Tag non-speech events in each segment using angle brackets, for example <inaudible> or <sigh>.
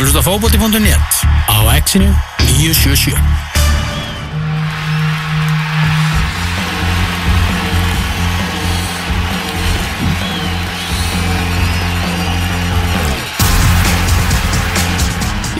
að hlusta fókbóti.net á exinu 977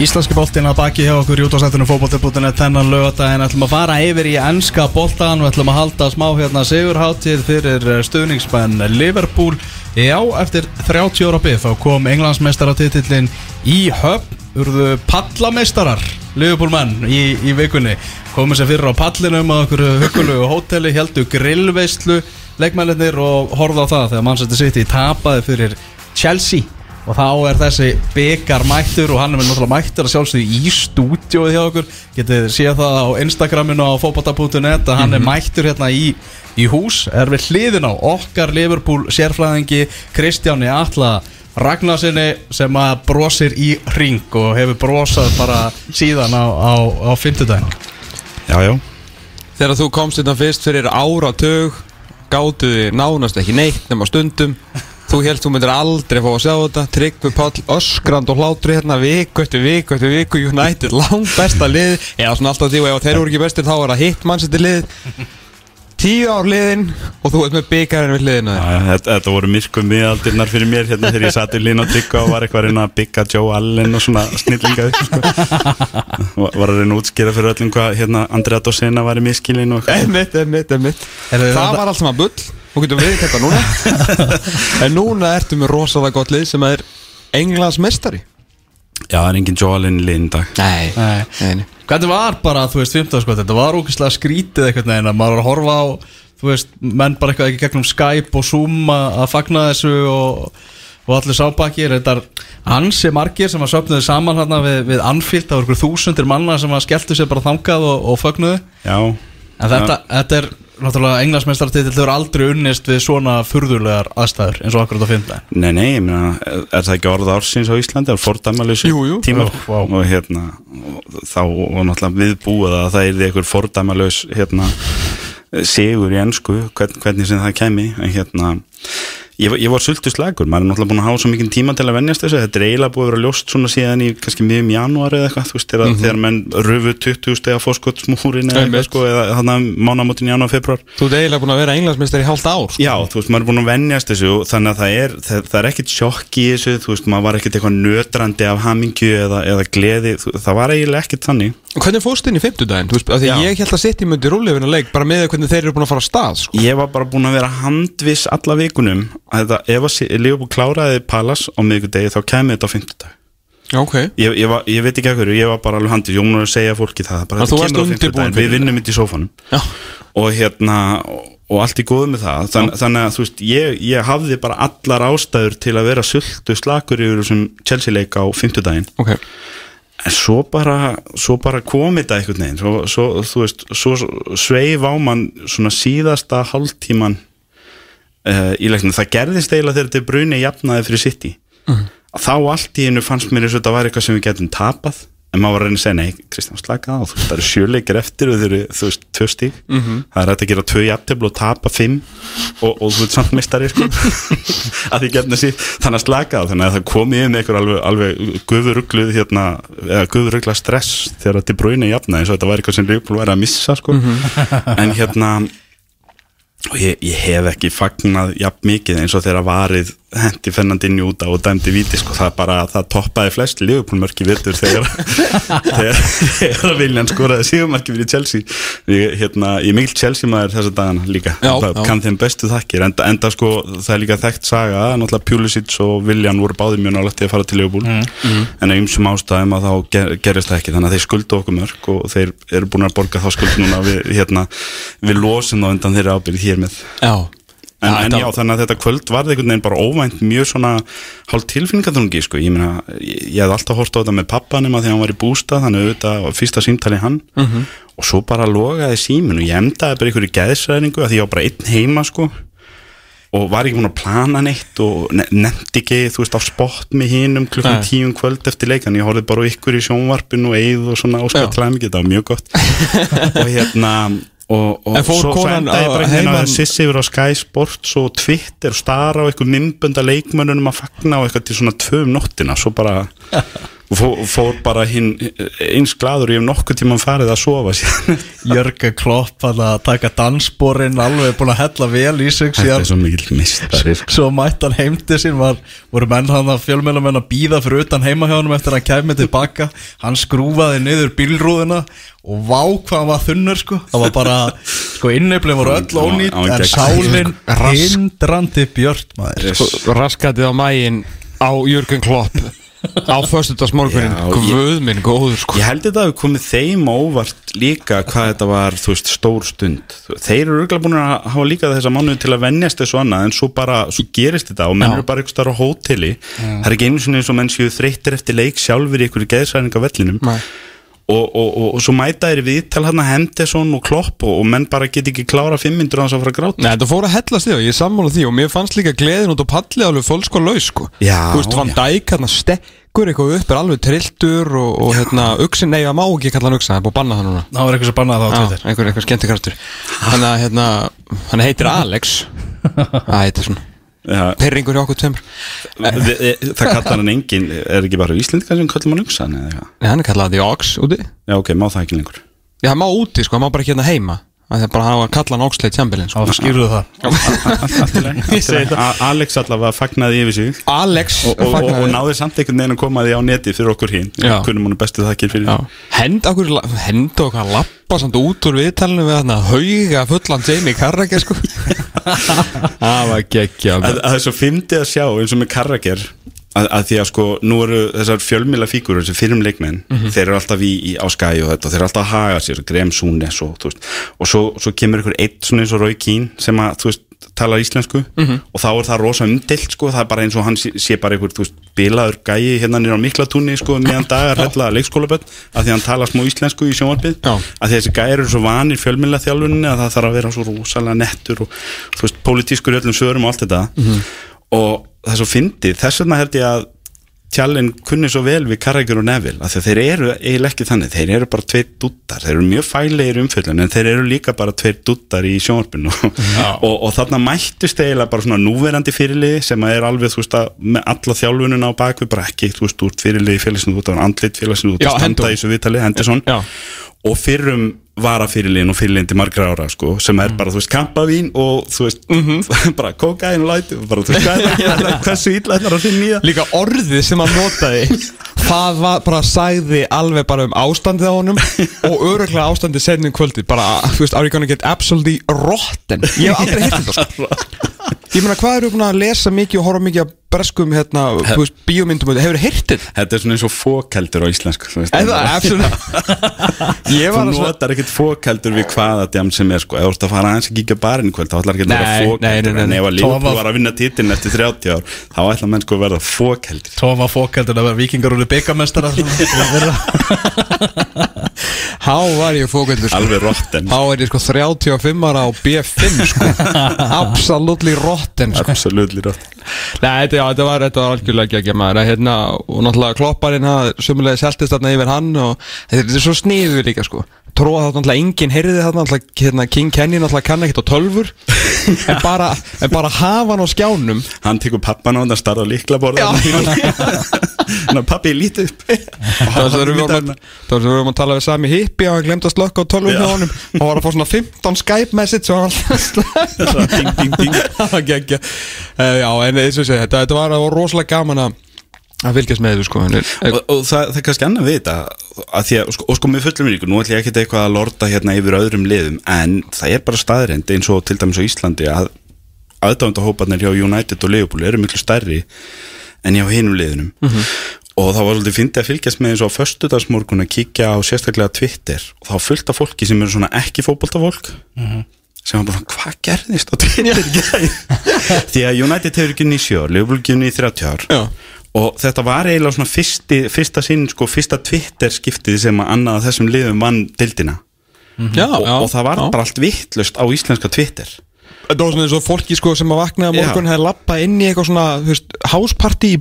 Íslenski boltinn að baki hjá okkur í útvarsættunum fótbolti.net þennan lögadaginn ætlum að fara yfir í ennska boltan og ætlum að halda smá hérna sigurháttið fyrir eh, stuðningsmenn Liverpool. Já, eftir 30 ára bygg þá kom englandsmeistaratitillin í höfn urðu pallameistarar Liverpool menn í, í vikunni. Komið sér fyrir á pallinum á okkur hugulegu hóteli, heldu grillveistlu leikmælinir og horfðu á það þegar Manchester City tapaði fyrir Chelsea. Og þá er þessi byggar mættur og hann er með náttúrulega mættur að sjálfsögðu í stúdjóið hjá okkur. Getið séð það á Instagraminu á fókbata.net að hann er mættur hérna í, í hús. Er við hliðin á okkar Liverpool sérfræðingi Kristjáni Atla Ragnarsinni sem að brosir í ring og hefur brosað bara síðan á, á, á fymtudaginn Já, já. Þegar þú komst þetta fyrst fyrir áratug Gátuði nánast ekki neitt nema stundum. Þú helst þú myndir aldrei fá að sjá þetta. Tryggvi Páll öskrand og hlátri hérna Viku eftir viku eftir viku. United langt besta lið. Eða svona alltaf því og ef þeir eru ekki bestir þá er það hitt mannsætti lið Tíu ár liðin og þú ert með byggarinn við já, þetta, þetta voru myrkum miðaldirnar fyrir mér hérna þegar ég satt í lína og tryggva og var eitthvað að reyna að bygga Joe Allen og svona snillinga upp sko. var var að reyna að útskýra fyrir öllum hvað hérna Andrea Dosena var í miskilin einmitt Er þið Það var allt saman bull. Þú getur við þetta núna. <laughs> En núna ertu með rosalega gott lið sem er Englands mestari Já, það er engin Joe Allen í liðin dag. Nei, Nei. nei. Hvernig var bara, þú veist, 15 sko, þetta var ógeðslega skrítið eitthvað neginn að maður var að horfa á, þú veist, menn bara eitthvað ekki gegnum Skype og Zoom að fagna þessu og, og allir sábakir, þetta er ansi margir sem að söpnuðu saman hérna við, við Anfield, það voru ykkur þúsundir manna sem að skelltu sér bara þangað og, og fögnuðu, Já, en þetta, þetta er náttúrulega englandsmeistartitill, þau eru aldrei unnist við svona furðulegar aðstæður eins og akkurat á fimmta. nei, nei, ég meina, er, það ekki orð ársins á Íslandi, er jú. tíma og hérna, og þá var náttúrulega viðbúið að það er einhver fordæmalös hérna, sigur í ennsku, hvern, hvernig sem það kemi, en hérna Ég, ég var sultu slagur, maður er náttúrulega búin að hafa svo mikinn tíma til að venjast þessu, þetta er eiginlega búið að vera ljóst svona síðan í kannski miðjum janúar eða eitthvað, þú veist, þegar, þegar menn rufu 20 stega fórskottsmúrin eða eitthvað sko, eða þannig að mánamótin janúar, februar Þú ert eiginlega búin að vera Englands mestari í hálft ár. Sko. Já, þú veist, maður er búin að venjast þessu og þannig að það er, það, það er ekkit sjokk í þessu, þú veist, maður var ekkit eitthvað nötrandi af hamingju eða, eða gleði, það var eiginlega ekkit þannig. Hvernig fórst inn í því Já. ég held að sitt í myndi rúlefina leik bara með hvernig þeir eru búin að fara á stað sko. Ég var bara búin að vera handviss alla vikunum að þetta, ef að Leopold kláraði Palas á miðvikudegi þá kemur þetta á fimmtudag. Já, ok Ég, ég, var, ég veit ekki að hverju, ég var bara alveg handið, ég múin að segja fólki það, bara, Að þú varst undirbúin við vinnum þetta í sófanum. Já, og hérna og, allt í góðu með það Þann, þannig að veist, ég, ég hafði bara allar ástæður til að vera sultu slakur yfir þessum Chelsea leik á fimmtudaginn ok en svo bara, svo bara kom þetta einhvern veginn. Svo, svo, þú veist, svo sveif á mann svona síðasta hálftíman uh, í leiknum, það gerðist eiginlega þegar þetta bruni jafnaði fyrir City. Mhm. að þá allt í hennu fannst mér eins og þetta var eitthvað sem við getum tapað en maður var að reyna að segja, nei, Kristján slaka á það eru sjöleikir eftir og þeir eru, þú veist, tvö stík Mhm. það er hægt að gera tvö jafntefl og tapa fimm og, og þú veist, samt mistari sko. <laughs> að því getna sér þannig að slaka á, þannig að það kom í um einhver alveg, alveg gufurugluð hérna, eða gufurugla stress þegar þetta brúinu jafna eins og þetta var eitthvað sem Leopold væri að missa sko. en hérna og ég, ég hef ekki fagnað jafn mikið eins og þegar varið hendi Fernandinho út á og dæmdi víti sko, það bara, það toppaði flest liðupólmörki vittur <laughs> þegar þegar, Viljan skoraði síðumarki fyrir Chelsea. Ég, hérna, ég mikil Chelsea maður þessa dagana líka. Já, Það já. kann þeim bestu þakkir. Enda, enda sko, það er líka þekkt saga náttúrulega Pulisic og Viljan voru báðir mjög nálægt í að fara til Liverpool. En af ymsum ástæðum að þá ger, gerist það ekki. Þannig að þeir skulda okkur mörg og þeir eru búin að borga þá skuld núna. Við, hérna, við losin á undan þeirra ábyrð hér með. Já En, en já, þannig að þetta kvöld varði einhvern veginn bara óvænt mjög svona hálf tilfinningaþrungi, sko, ég meina ég, ég hef alltaf hort á þetta með pappanum að því að hann var í bústað, þannig auðvitað fyrsta símtali hann Mhm. og svo bara logaði símin og ég emdaði bara einhverju geðsræðningu að því ég var bara einn heima, sko og var ekki búin að plana neitt og ne nefndi ekki, þú veist, á spott með hinum klukkan Nei. tíum kvöld eftir leikan ég horfði bara ykkur í sjónvarpinu og eið og svona Já. óskaptlæmi, þetta var mjög gott <laughs> og hérna og, og svo ég bara á hérna sissi yfir á Sky Sports og Twitter og stara á eitthvað mymbunda leikmönnunum að fagna og eitthvað til svona tvö um nóttina svo bara <laughs> og fór, bara hinn eins gladur ég hef nokkuð tíma farið að sofa síðan. Jörgen Klopp að taka dansborinn alveg búin að hella vel í sig Þetta er svo mikill mistari sko. Svo mætti hann heimti sín var, voru menn hann að fjölmjölamenn að býða fyrir utan heima hjá hann eftir að hann kæmi tilbaka hann skrúfaði niður bílrúðuna og vá hvað hann var þunnur sko. Það var bara, sko inneflin voru öll ónýtt en gekk- sálin Rask- hindrandi björt maður. Yes. Raskatið á mægin á Jörgen Klopp á föstudagsmorgunin Já, ég- Guð minn góður sko. Ég held þetta að við komið þeim á óvart líka hvað þetta var, þú veist, stór stund. Þeir eru örgulega búin að hafa líka þessa mánuði til að venjast þessu annað en svo bara, svo gerist þetta og menn Já. eru bara starf á hóteli. Það er ekki einu sinni eins og menn séu þreyttir eftir leik sjálfur í geðsæðning á vellinum. Nei. Og, og, og, og svo mæta þeir við til hann að Henderson og Klopp og, og menn bara get ekki klára fimm myndur á þess að fara að gráta. Nei, þetta fór að hellast því og ég er sammála því og mér fannst líka gleðin út á palli alveg fólk sko laus sko. Já, Þú veist, Van. Dijk hérna stekkur eitthvað upp er alveg trilltur og, og hérna uksin, nei, það má ekki kalla hann uksin, það er búið að banna það núna. Það var eitthvað sem bannaði það á Já, Twitter. einhver, einhver skemmti kraftur Þannig að hérna, hann heitir Alex. <laughs> Það heitir svona Já, Perringur hjá okkur tveimur. Við- Það kallar hann engin, er ekki bara Íslendingar sem kallar hann uksan eða eitthvað? Nei, hann er kallað The Ox úti. Já, ok, má það ekki lengur. Já, hann má úti, sko, hann má bara ekki hérna heima. Það er bara hafa að kalla hann Oxlade Chamberlain sko. skýrðu það. <laughs> Alex allavega fagnaði yfir sig. Alex og, og, og, fagnaði- og náði samt einhvern veginn að koma því á neti fyrir okkur hinn Já. kunnum hún bestu þakkir fyrir. Já. Hend okkur, henda okkur að lappa samt út úr viðtalinu við þarna hauga fullan Jamie Carragher sko. <laughs> Það var geggja að, að það er svo fyndið að sjá eins og með Carragher að, að því að sko nú eru þessar fjölmila fígurur þessi fyrrum leikmenn, þeir eru alltaf í, í á skæi og þetta, þeir eru alltaf að haga sér Graham Súnes og þú veist og svo, svo kemur ykkur eitt svona eins og Roy Keane sem að þú veist talar íslensku og þá er það rosa umdelt sko, það er bara eins og hann sé, sé bara ykkur þú veist, bilaður gæi hérna nýra á miklatúni sko, meðan dagar hella leikskólaböld af því að hann talar smá íslensku í sjónvarpið. Að þessi gæri eru svo vanir fjölmjöla þjálfunni að það þarf að vera svo rosalega nettur og þú veist, pólitískur öllum sögurum og allt þetta. Og það er svo fyndið, þess vegna held ég að tjallin kunni svo vel við Carragher og Neville, af því að þeir eru eiginlega ekki þannig, þeir eru bara tveir duttar þeir eru mjög fælegir umfjöldun, en þeir eru líka bara tveir duttar í sjónvarpinu. <laughs> Og, og þarna mættist eiginlega bara svona núverandi fyrirliði sem að er alveg, þú veist, að með alla þjálfununa á bakvið, bara ekki, þú veist, úr fyrirliði félagsinu, var andlit félagsinu, Hendo. standa í þessu viðtali, Henderson. Já. og fyrrum varafyrirliðin og fyrirliðin til margra ára sko, sem er bara, þú veist, kampavín og þú veist, <laughs> bara kókain og læti bara, þú veist, er <laughs> hversu illa þetta er að finna í það? Líka orðið sem hann notaði <laughs> Það var bara sagði alveg bara um ástandið á honum Og öruglega ástandið setnum kvöldi Bara, þú veist, are you gonna get absolutely rotten? Ég hef aldrei hitt þetta sko. Ég meina, hvað eru búin að lesa mikið og horfa mikið að breskum, hérna, bíómyndum Hefur þið hirt þetta? Er svona eins og fókeldur á íslensku þú Eða, <laughs> var notar ekkert fókeldur við hvaða djam sem er sko, ef þú ert að fara aðeins að kíkja barinn kvöld, þá ætlar ekki að vera nei. en ef að Liverpool var að vinna titilin eftir 30 ár þá ætla menn sko að verða fókeldur Tóma fókaldur að vera vikingar úr byggamestara Há var ég fókvöldur sko. alveg rotten Há er ég sko 35 ára á B5 <laughs> sko. Absolutely rotten absolutt rotten. Nei, þetta, já, þetta var, þetta var algjörlega ekki maður. Að, hérna, og náttúrulega klopparinn það sumulega seltist þarna yfir hann og þetta er svo sniðu líka sko tróða þarna náttúrulega enginn heyrði þarna náttúrulega, hérna, King Kenny náttúrulega kann ekkert á tölfur <laughs> en bara, en bara hafa hann á skjánum. Hann tekur pappan á hann að starra líkla borða Ná, <laughs> pappi, lítið upp. <laughs> Var sem við að- að tala við Sami Hippi og hann glemd að slökka á tölvum hjá honum. Og var að fá svona 15 Skype message og hann alltaf uh, Já, en eins og segja, þetta, var rosalega gaman að að fylgjast með þessu sko og, og það, það er kannski annað við þetta að því að, sko, og sko með fullum ríku nú ætlum ég ekkert eitthvað að lorta hérna yfir öðrum liðum en það er bara staðrind eins og til dæmis á Íslandi að aðdándahóparnir hjá United og Liverpool eru miklu stærri en hjá hinum liðunum. Og það var svolítið fyndið að fylgjast með eins og á föstudagsmorgun að kíkja á sérstaklega Twitter. Og þá fullt af fólki sem eru svona ekki fótboltafólk sem var bara, hvað gerðist á Twitter <laughs> því að United hefur ekki nýsjö ár, Liverpool ekki nýjö 30 ár. Já. Og þetta var eiginlega svona fyrsti, fyrsta sinn, sko, fyrsta Twitter skiptið sem að annað af þessum liðum vann dildina Já, og, já og það var já. bara allt vittlust á íslenska Twitter Þetta var svona eins og fólki sko sem að vaknaði á morgun hefði lappað inn í eitthvað svona, þú veist, hásparti í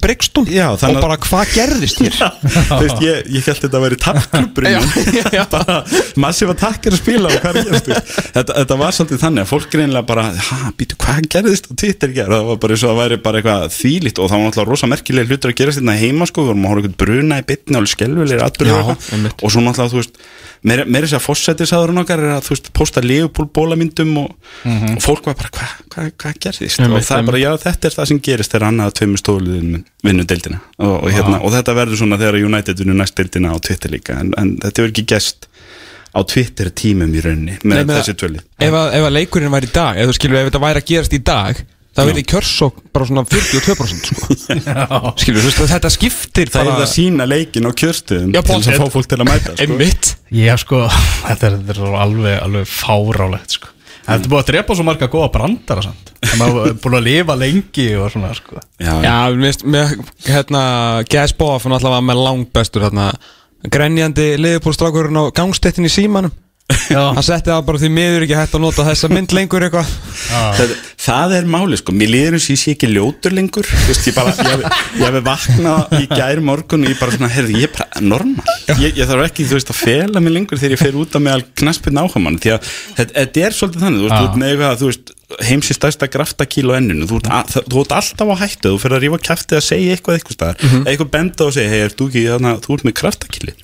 Já, og að- bara hvað gerðist hér? <laughs> Þú veist, ég, ég held þetta að vera <laughs> já. bara massífa takkir að spila og hvað er þú veist. þetta, þetta var svolítið þannig að fólk reynilega bara ha, býtu, hvað gerðist Twitter í gerð það var bara eins og það væri bara eitthvað þvílíkt og það var náttúrulega rosa merkilega hlutur að gerast þetta heima sko, við vorum að horfa meira meira þess að fósættisáðurinn okkar er að þú veist, posta Leopold bólamyndum og, og fólk var bara, hvað hva, hva gerðist? Einmitt, og það er bara, já, þetta er það sem gerist þegar annað tveimur stóluðin vinnu deildina og, og, hérna, og þetta verður svona þegar United vinnu næst deildina á Twitter líka en, en þetta hefur ekki gest á Twitter tímum í rauninni með Nei, þessi tvöli Ef að, ef að leikurinn væri í dag, þú skilur, ef þetta væri að gerast í dag það verði kjörsók bara svona 42% sko. skilur, þú veist, þetta skiptir það er bara það sína leikin á kjörstöðum til þess að fá fólk til að mæta sko. Já sko, þetta er, þetta er alveg, alveg fárálegt sko. Þetta er búið að drepa svo marga góða brandara samt. Það er búin að lifa lengi og svona sko. Já, Já, mér mér, hérna, Gæs Bóaf hann alltaf var með langbestur hérna, grenjandi liðupólstrákurinn á gangstettin í símanum. Hann setti það bara því miður ekki hægt að nota þessa mynd lengur eitthvað. Það, það er máli sko, mér líður eins og ég sé ekki ljótur lengur. Þú veist, ég bara, ég hef- ég hef vaknað í gær morgun og ég bara svona, heyrðu, ég er bara normal. Ég, ég þarf ekki, þú veist, að fela mig lengur þegar ég fer út á meðal knaspinn áhugamann því að þetta, þetta er svolítið þannig, þú veist, þú veist heimsi stærsta graftakíl á enninu. Þú ert, að, alltaf á hættu, þú fyrir að rífa kæftið að segja eitthvað eitthvað staðar, mm -hmm. eitthvað benda og segja, hei, er þú ekki, þarna, þú ert með graftakíli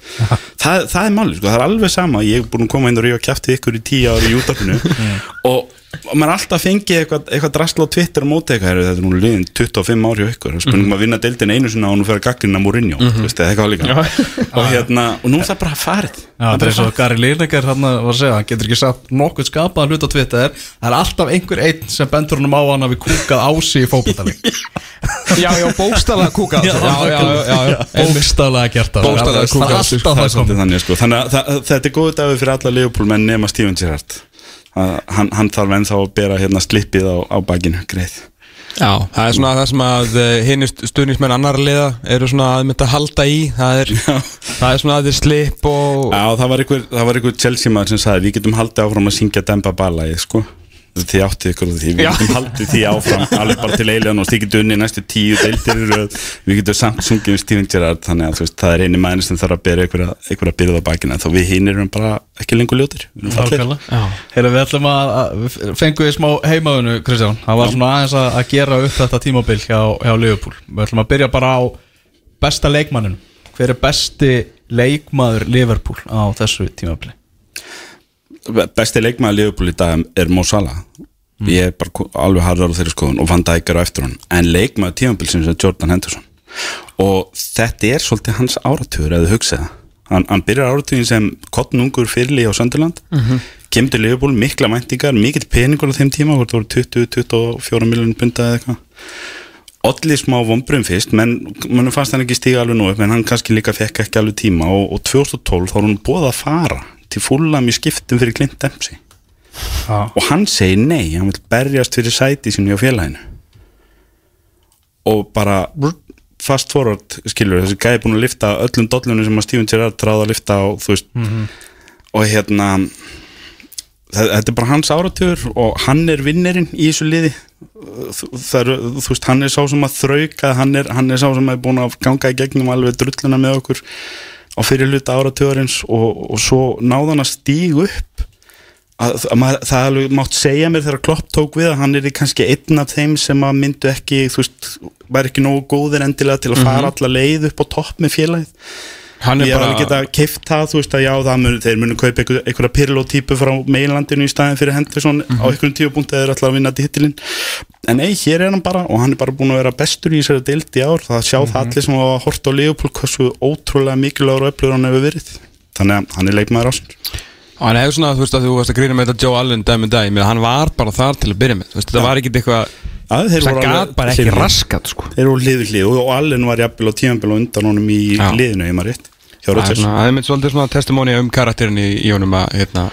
það, það er málið, sko, það er alveg sama. Ég er búin að koma inn og rífa kæftið ykkur í tíu ári í útafinu <laughs> og, og maður er alltaf fengið eitthvað, eitthvað drasla á Twitter og móti eitthvað, þetta er nú liðin 25 ári á ykkur, það er spurningum að vinna deildin einu sinna og nú fyrir að gaggrina Mourinho, mm -hmm. veist, eða eitthvað líka. Og hérna, og nú er það bara farið. Já, það er eins og Gary Lineker hann var að segja, hann getur ekki sagt nokkuð skapað hlut á Twitter, það er alltaf einhver einn sem bendur honum á hann að við kúkað ási í fókbaltaleg <laughs> Já, já, bókstala kúka Já, já, já. Bókstaflega gert er kúkað þannig sko. þannig að þetta er góðu dagur fyrir alla Leopold menn nema Steven Gerrard hann, hann þarf ennþá að bera hérna slippið á, á bakinu greið Já, það er svona það sem að hinn stuðnismenn annar liða eru svona að mynda að halda í það er, það er svona að þeir slip og Já, það var einhver, það var einhver Chelsea maður sem sagði við getum haldið áfram að syngja Demba Bala sko. Þið áttið ykkur á því við Já. getum haldið því áfram <laughs> alveg bara til eilan og þið getum unni næstu tíu deildir við getum samt sungið um Steven Gerrard þannig að þú veist, það er eini maður sem þarf að bera einhverja byrða á bakinu en þá við hinn erum bara ekki lengur ljótir. Heyrðu, við ætlum að, að við fengum við smá heimaðunu, Kristján. Það var svona aðeins að, að gera upp þetta tímabil hjá, hjá Liverpool. Við ætlum að byrja bara á besta leikmanninu Hver er besti leikmaður Liverpool á þessu tímabili? Besti leikmaður Liverpool í dag er Mo Salah. Ég er bara alveg harður á þeirri skoðun og Van Dijk er á eftir hann en leikmaður tímabilsins er Jordan Henderson. Og þetta er svolítið hans áratugur eða hugsaða hann, hann byrjar áratugin sem kottnungur fyrirli á Sönderland mm -hmm. kemur til Liverpool, mikla mæntingar mikill peningur á þeim tíma, hvort voru 20-24 miljonum bunda eða eitthvað Olli smá vombrum fyrst menn mann fannst hann ekki stíga alveg nú upp en hann kannski líka fekk ekki alveg tíma og, og 2012 þá var hann búið að fara til fúlam í skiptum fyrir Clint Dempsey. Já. og hann segir nei, hann vil berjast fyrir sæti sínu á félaginu. Og bara fast forward, skilur, þessi gæði búin að lifta öllum dollunum sem að Steven Gerrard tráða að lifta á, þú veist og hérna þetta er bara hans áratugur og hann er vinnerinn í þessu liði. Það þú veist, hann er sá sem að þrauka hann er, hann er sá sem er búin að ganga í gegnum alveg drulluna með okkur á fyrir hluta áratugurins og, og svo náðan að stíg upp. Að, að maður, það alveg mátt segja mér þegar Klopp tók við að hann er kannski einn af þeim sem að myndu ekki þú veist, væri ekki nógu góðir endilega til að fara alla leið upp á topp með félagið ég er hef bara alveg geta keift það, þú veist að já, það mun, þeir munu kaupa einhver, einhverja Pirlo-típu frá meilandinu í staðin fyrir Henderson á einhverjum tíupunkti eða ætla að vinna titilinn. En nei, hér er hann bara og hann er bara búin að vera bestur í þessari deild í ár. Það sjá það allir sem hafa hort á Leopold hversu ótrúlega mikilvægur og öflugur hann hefur verið. Þannig að hann er leikmaður ásins Og hann hefur svona, þú veist að þú varst að grína með þetta Joe Allen dæmi dag, ég meina hann var bara þar til að byrja með, veist, þetta var ekkit eitthvað það alveg bara ekki raskat sko. Þeir voru hlið við hlið og, Allen var jafnvel á tímanbel og undan honum í Já. liðinu, ég maður rétt hjá Það er Rodgers það er mynd svolítið svona testimóni um karakterin í, í honum að hérna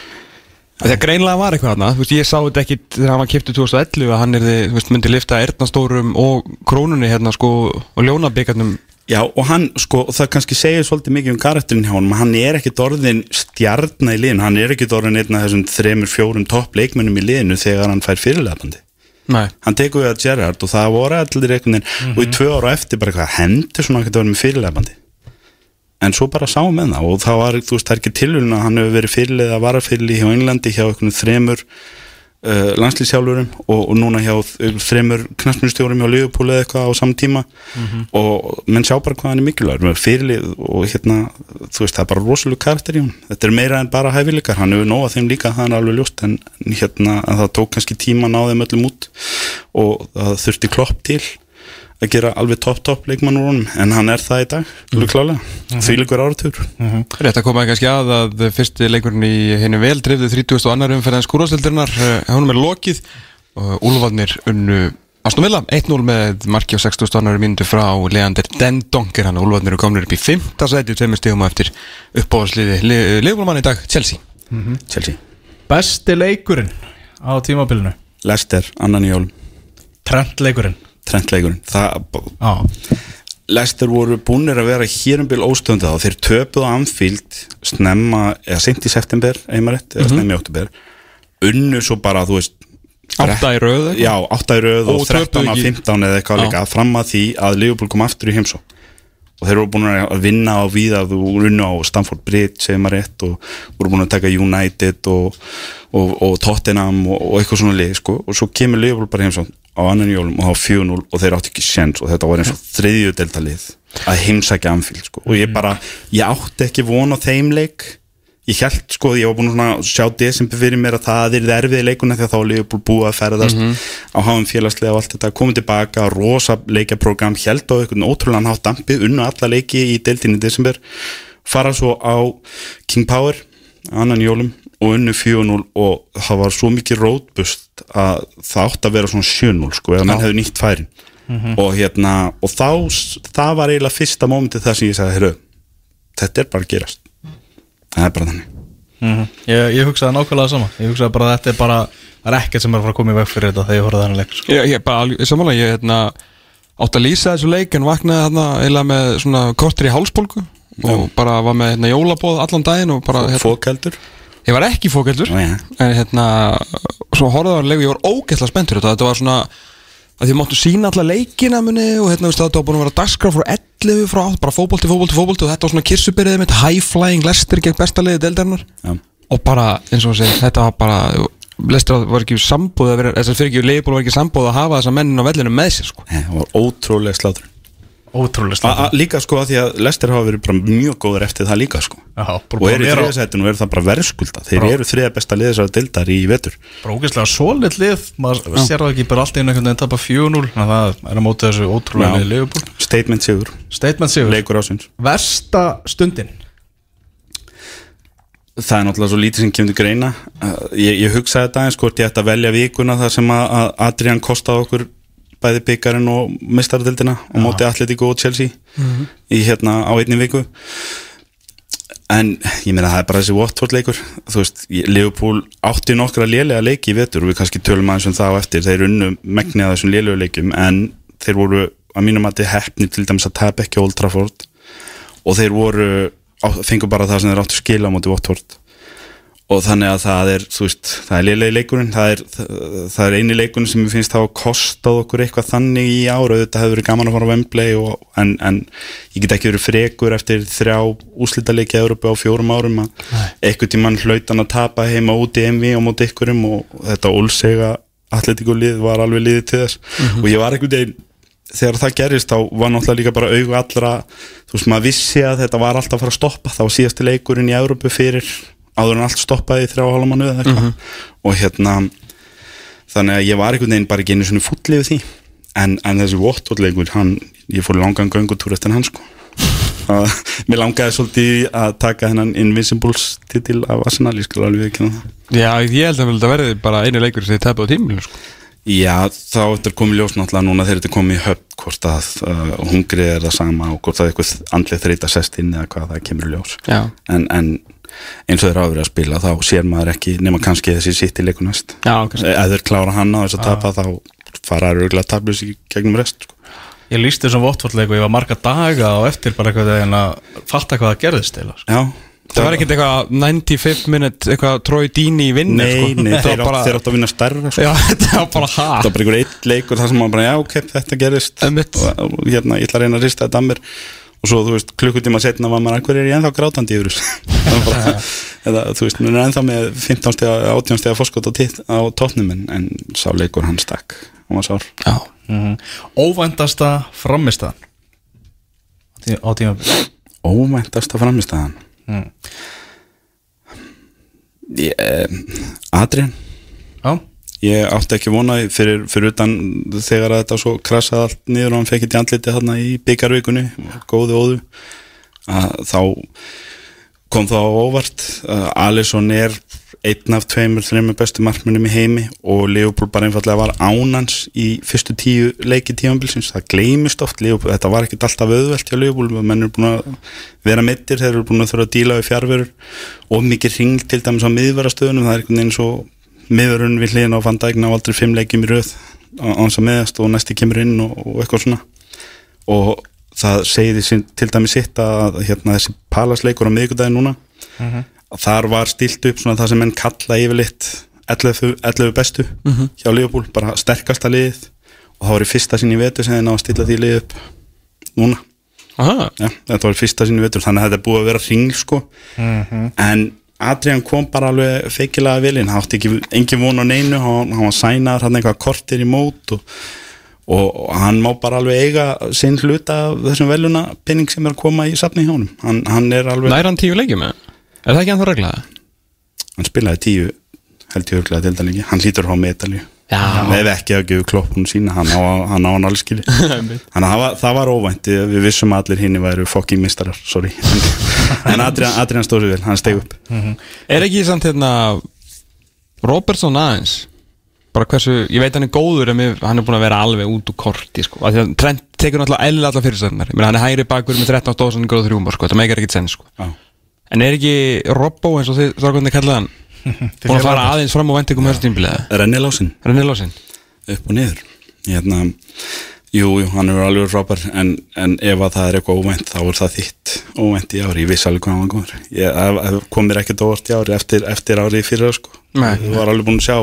Þegar greinlega var eitthvað þarna, þú veist, ég sá þetta ekki þegar hann var kiptið 2011 að hann er, þú veist, myndi lifta Erna stórum og krónunni hérna sko og ljónabyggarnum Já, og hann, sko, það kannski segir svolítið mikið um karakterinn hjá honum, hann er ekkit orðin stjarnar í liðinu, hann er ekkit orðin einn af þessum þremur, fjórum topp leikmennum í liðinu þegar hann fær fyrirlefandi Nei, hann tekur við að Gerrard og það voru allir einhvern veginn og í tvö ára eftir bara eitthvað hendur svona að geta verið með fyrirlefandi en svo bara sáum með það og það var, þú veist, það er ekki tilhjulun að hann hefur verið fyrirlið að vara fyrirlið hjá Englandi hjá einhvern þremur uh, landslýsjálfurum og, og núna hjá uh, þremur knastmjörnstjórum hjá Liverpool eða eitthvað á saman tíma. Og menn sjá bara hvað hann er mikilvægur með fyrirlið og hérna þú veist, það er bara rosalega karakter í hún þetta er meira en bara hæfileikar, hann hefur nóga þeim líka það er alveg ljóst, en hérna það tók kannski tíma að og gera alveg topp topp leikmann úr honum en hann er það í dag, alveg klálega. Því líkur áratur rétt að koma kannski að að fyrsti leikurinn í henni vel drifðu 30. og annar umferðan skúrástildirnar húnum er lokið og Úlfarnir unnu Aston Villa 1-0 með marki á 60. og annar myndu frá Leander Dendonker hann. Og Úlfarnir eru komnir upp í 5. sæti tveimur stegum á eftir uppáhalsliði leifbólmann í dag, Chelsea. Chelsea, Besti leikurinn á tímabilinu? Leicester, annan í jólum. Trent leikurinn Trent leikurinn, það Leicester voru búinir að vera hér um bil óstöndið og þeir töpuðu á Anfield snemma, eða sent í september einmarétt, eða snemma í oktober unnu svo bara, þú veist Átta í röð eitthvað? Já, 8 í röð og Og töpuðu 13 af ekki. 15 eða eitthvað líka fram að því að Liverpool kom aftur í heimsó og þeir voru búin að vinna á víða þú runnu á Stamford Bridge segir maður rétt og voru búin að taka United og, og, og Tottenham og, og eitthvað svona lið sko. og svo kemur Liverpool bara heimsó á annan jólum og þá 4-0 og þeir átti ekki sjens og þetta var eins og þriðju delta lið að heimsækja Anfield sko. og ég bara, ég átti ekki von á þeim leik ég held sko, ég var búin að sjá desember fyrir mér að það er erfið leikuna að þá Liverpool búið að ferðast á háum félagslega og allt þetta, komið tilbaka rosa leikjaprogram, held á einhvern ótrúlega hátt dampi, unnu alla leiki í deildinni í desember, fara svo á King Power, annan jólum og unnu 4-0 og það var svo mikið rótbust að það átti að vera svona 7-0 sko, eða menn hefði nýtt færin. Og hérna, og þá það var eiginlega fyrsta mómentið það sem ég sagði, heyrðu, þetta er bara að gerast það er bara þannig. Ég, ég hugsaði nákvæmlega sama. Ég hugsaði bara að þetta er bara Það er ekkert sem er að fara að koma í veg fyrir þetta þegar ég horfði þannig leik sko. Ég, ég bara, alveg- samanlega, ég hérna átt að lýsa þessu leik en vaknaði hérna eiginlega með svona kortir í hálsbólgu og bara var með hérna jólabóð allan daginn og bara, hérna, fókeldur ég var ekki já. en hérna, svo horfði á hann leik og ég var ógeðslega spenntur þetta, þetta var svona að því máttu sína alla leikina muni og hérna, veist, var búin að vera dagskrá frá 11 frá 8, bara fótbolti, fótbolti, fótbolti og þetta var svona kirsubyrðið mitt, high flying Lester gegn besta liðið deildarinnar Já. og bara, eins og segir, þetta var bara Lester var ekki sambúð að vera þess að fyrir ekki leifból var ekki sambúð að hafa þessa mennin á vellinu með sér sko. Það var ótrúlega slátur Ótrúlega a- Líka sko að því að Lester hafa verið mjög góður eftir það líka sko. Já, bara Og eru í að þriðasætinu og eru það bara verðskulda. Þeir eru þriða besta liðisar dildar í vetur. Bara ógeðslega solid lið. Maður sér það ekki bara allt í einu einhvern veginn tapa 4-0 Þannig að það er að móta þessu ótrúlega Já. liði Liverpool. Statement sigur, Statement sigur. Leikur ásins Versta stundin? Það er náttúrulega svo lítið sem kemur til greina. Ég, ég hugsaði þetta eins hvort ég ætti að velja vikuna þar sem að, að Adrian kostaði okkur bæði byggarinn og mistardildina og móti Atletico og Chelsea í hérna á einni viku. En ég meina það er bara þessi Watford leikur. Þú veist, Liverpool átti nokkra lélega leiki í vetur og við kannski tölum aðeins um það á eftir. Þeir unnu megni að þessum lélegu leikum en þeir voru að mínum að þið hefni til dæmis að tapa ekki Old Trafford. Og þeir voru á- fengu bara það sem þeir áttu skila á móti Watford og þannig að það er þú veist, það er lélegi leikurinn það er, það er eini leikurinn sem ég finnst þá að kostað okkur eitthvað þannig í ára þetta hefur verið gaman að fara á Wembley og, en, en ég get ekki verið frekur eftir þrjá úslítaleiki að Európa á fjórum árum að eitthvað tímann hlautan að tapa heima út í MV og móti ykkurum og þetta ólsega atletíkulið var alveg liðið til þess. Og ég var einhvern veginn þegar það gerist þá var náttúrulega líka bara augu allra þú veist maður vissi að þetta var alltaf að fara að stoppa var síðasti leikurinn í Európu fyrir áður en allt stoppaði í þrjá hálfa mánuð eða eitthvað. Og hérna þannig að ég var einhvern veginn bara ekki einu svona fullið við því. En, en þessi Watford leikur hann, ég fór langan göngutúr eftir hann sko. Að, mér langaði svolítið að taka hennan Invincibles titil af Arsenal, ég skal alveg ekki það. Já, ég held að þetta verði bara einu leikur sem þið tapið á tímilinu sko. Já, þá eftir komið ljós náttúrulega núna þegar þetta komið í höfn hvort að uh, hungrið er það sama og hvort að eitthvað andlið þreita sest inn eða hvað það kemur ljós. Já. en, en eins og þeir hafa verið að spila þá sér maður ekki nema kannski þessi sitt í leiku næst. Já, kannski. Ef þeir klára hann á þess að tapa þá fara þeir auðvitað tablus í gegnum rest sko. Ég lísti þessum Votfordleik og ég var marga daga og eftir bara eitthvað en að fatta hvað það gerðist eða Já, Það var ekkert eitthvað 95 minute eitthvað Troy Deeney í vinnu Nei, sko. nei, <laughs> þeir átt að vinna stærra sko. Já, <laughs> þetta var bara ha. Það var bara einhver eitt leikur þar sem maður bara, já, ok, þetta gerist og, og hérna, ég ætla að reyna að rista þetta að mér og svo, þú veist, klukkutíma setna var maður, hver er ég ennþá grátandi yfir þessu? <laughs> Það var bara, <laughs> eða, þú veist, mér er ennþá með 15 stega, 18 stega fórskot á, tit- á tóknum en, en sá leikur hann stakk. Hann var sár. Já, mm Óvæntasta framistæðan á tímabili Óvæntasta framistæðan Mm. Eh, Adrian Ég átti ekki vonaði fyrir, fyrir utan þegar þetta svo krassaði allt niður og hann fekk ekki andliti þarna í byggarvikunni góði óðu að þá kom þá á óvart. Alisson er einn af tveimur, þreimur bestu markmennum í heimi og Leopold bara einfallega var ánans í fyrstu tíu leiki tímanbilsins, það gleymist oft. Leopold, þetta var ekkert alltaf auðvelt hjá Leopold. Menn eru búin að vera mittir þeir eru búin að þurfa að díla við fjárverur og mikið ring til dæmis á miðverastöðunum það er einhvern veginn svo miðurinn við hliðin á Dijk ná aldrei fimm leikjum í röð á hans að meðast og næsti kemur inn og, og eitthvað svona. Og það segir því til dæmi sitt að hérna, þessi palasleikur á miðgudagi núna að þar var stilt upp svona það sem menn kalla yfirleitt 11, 11 bestu hjá Leopold, bara sterkasta liðið. Og það var í fyrsta sinni í vetur sem þeir ná að stilla því liðið upp núna. Já, þetta var í fyrsta sinni vetur þannig að þetta búið að vera ringl sko. En Adrian kom bara alveg feikilega vilinn, hann átti ekki engin von á neinu, hann, hann var sænaður hann eitthvað kortir í mót og, og, hann má bara alveg eiga sinn hluta af þessum veluna penning sem er að koma í safni hjá honum. Hann, hann er alveg, nær hann tíu leikjum með Er það ekki ennþá reglaða? hann spilaði tíu held ég örglega dildalengi, hann lítur á medalju. Já. ef ekki að gefa kloppun sína. Hann á hann, hann alls skili <laughs> Þannig að það var, það var óvænt, við vissum að allir hinn væru fokking mistarar, sorry <laughs> En Adrian, Adrian stóð sér vel, hann steg upp Er ekki samt hérna Robertson aðeins bara hversu, ég veit hann er góður en mér, hann er búin að vera alveg út úr korti sko. Að Trent tekur náttúrulega eðlilega alla fyrirstöðunar hann er hægri bakur með 13 stóðsson og þrjúmar sko. það meikar ekkert senn sko. Já. en er ekki Robbo eins og þið strákvæmni kallaði hann <laughs> búin að fara aðeins fram vendingum þessu tímbilega Rennilásin, Renni Lósin upp og niður hérna, jú, jú, hann er alveg frábær en, en ef að það er eitthvað óvænt þá er það þitt óvænt í ári ég vissi alveg hvað hann góður ég það- það kom mér ekkert óvart í ári eftir, eftir ári í fyrra sko. Nei. ég var alveg búin að sjá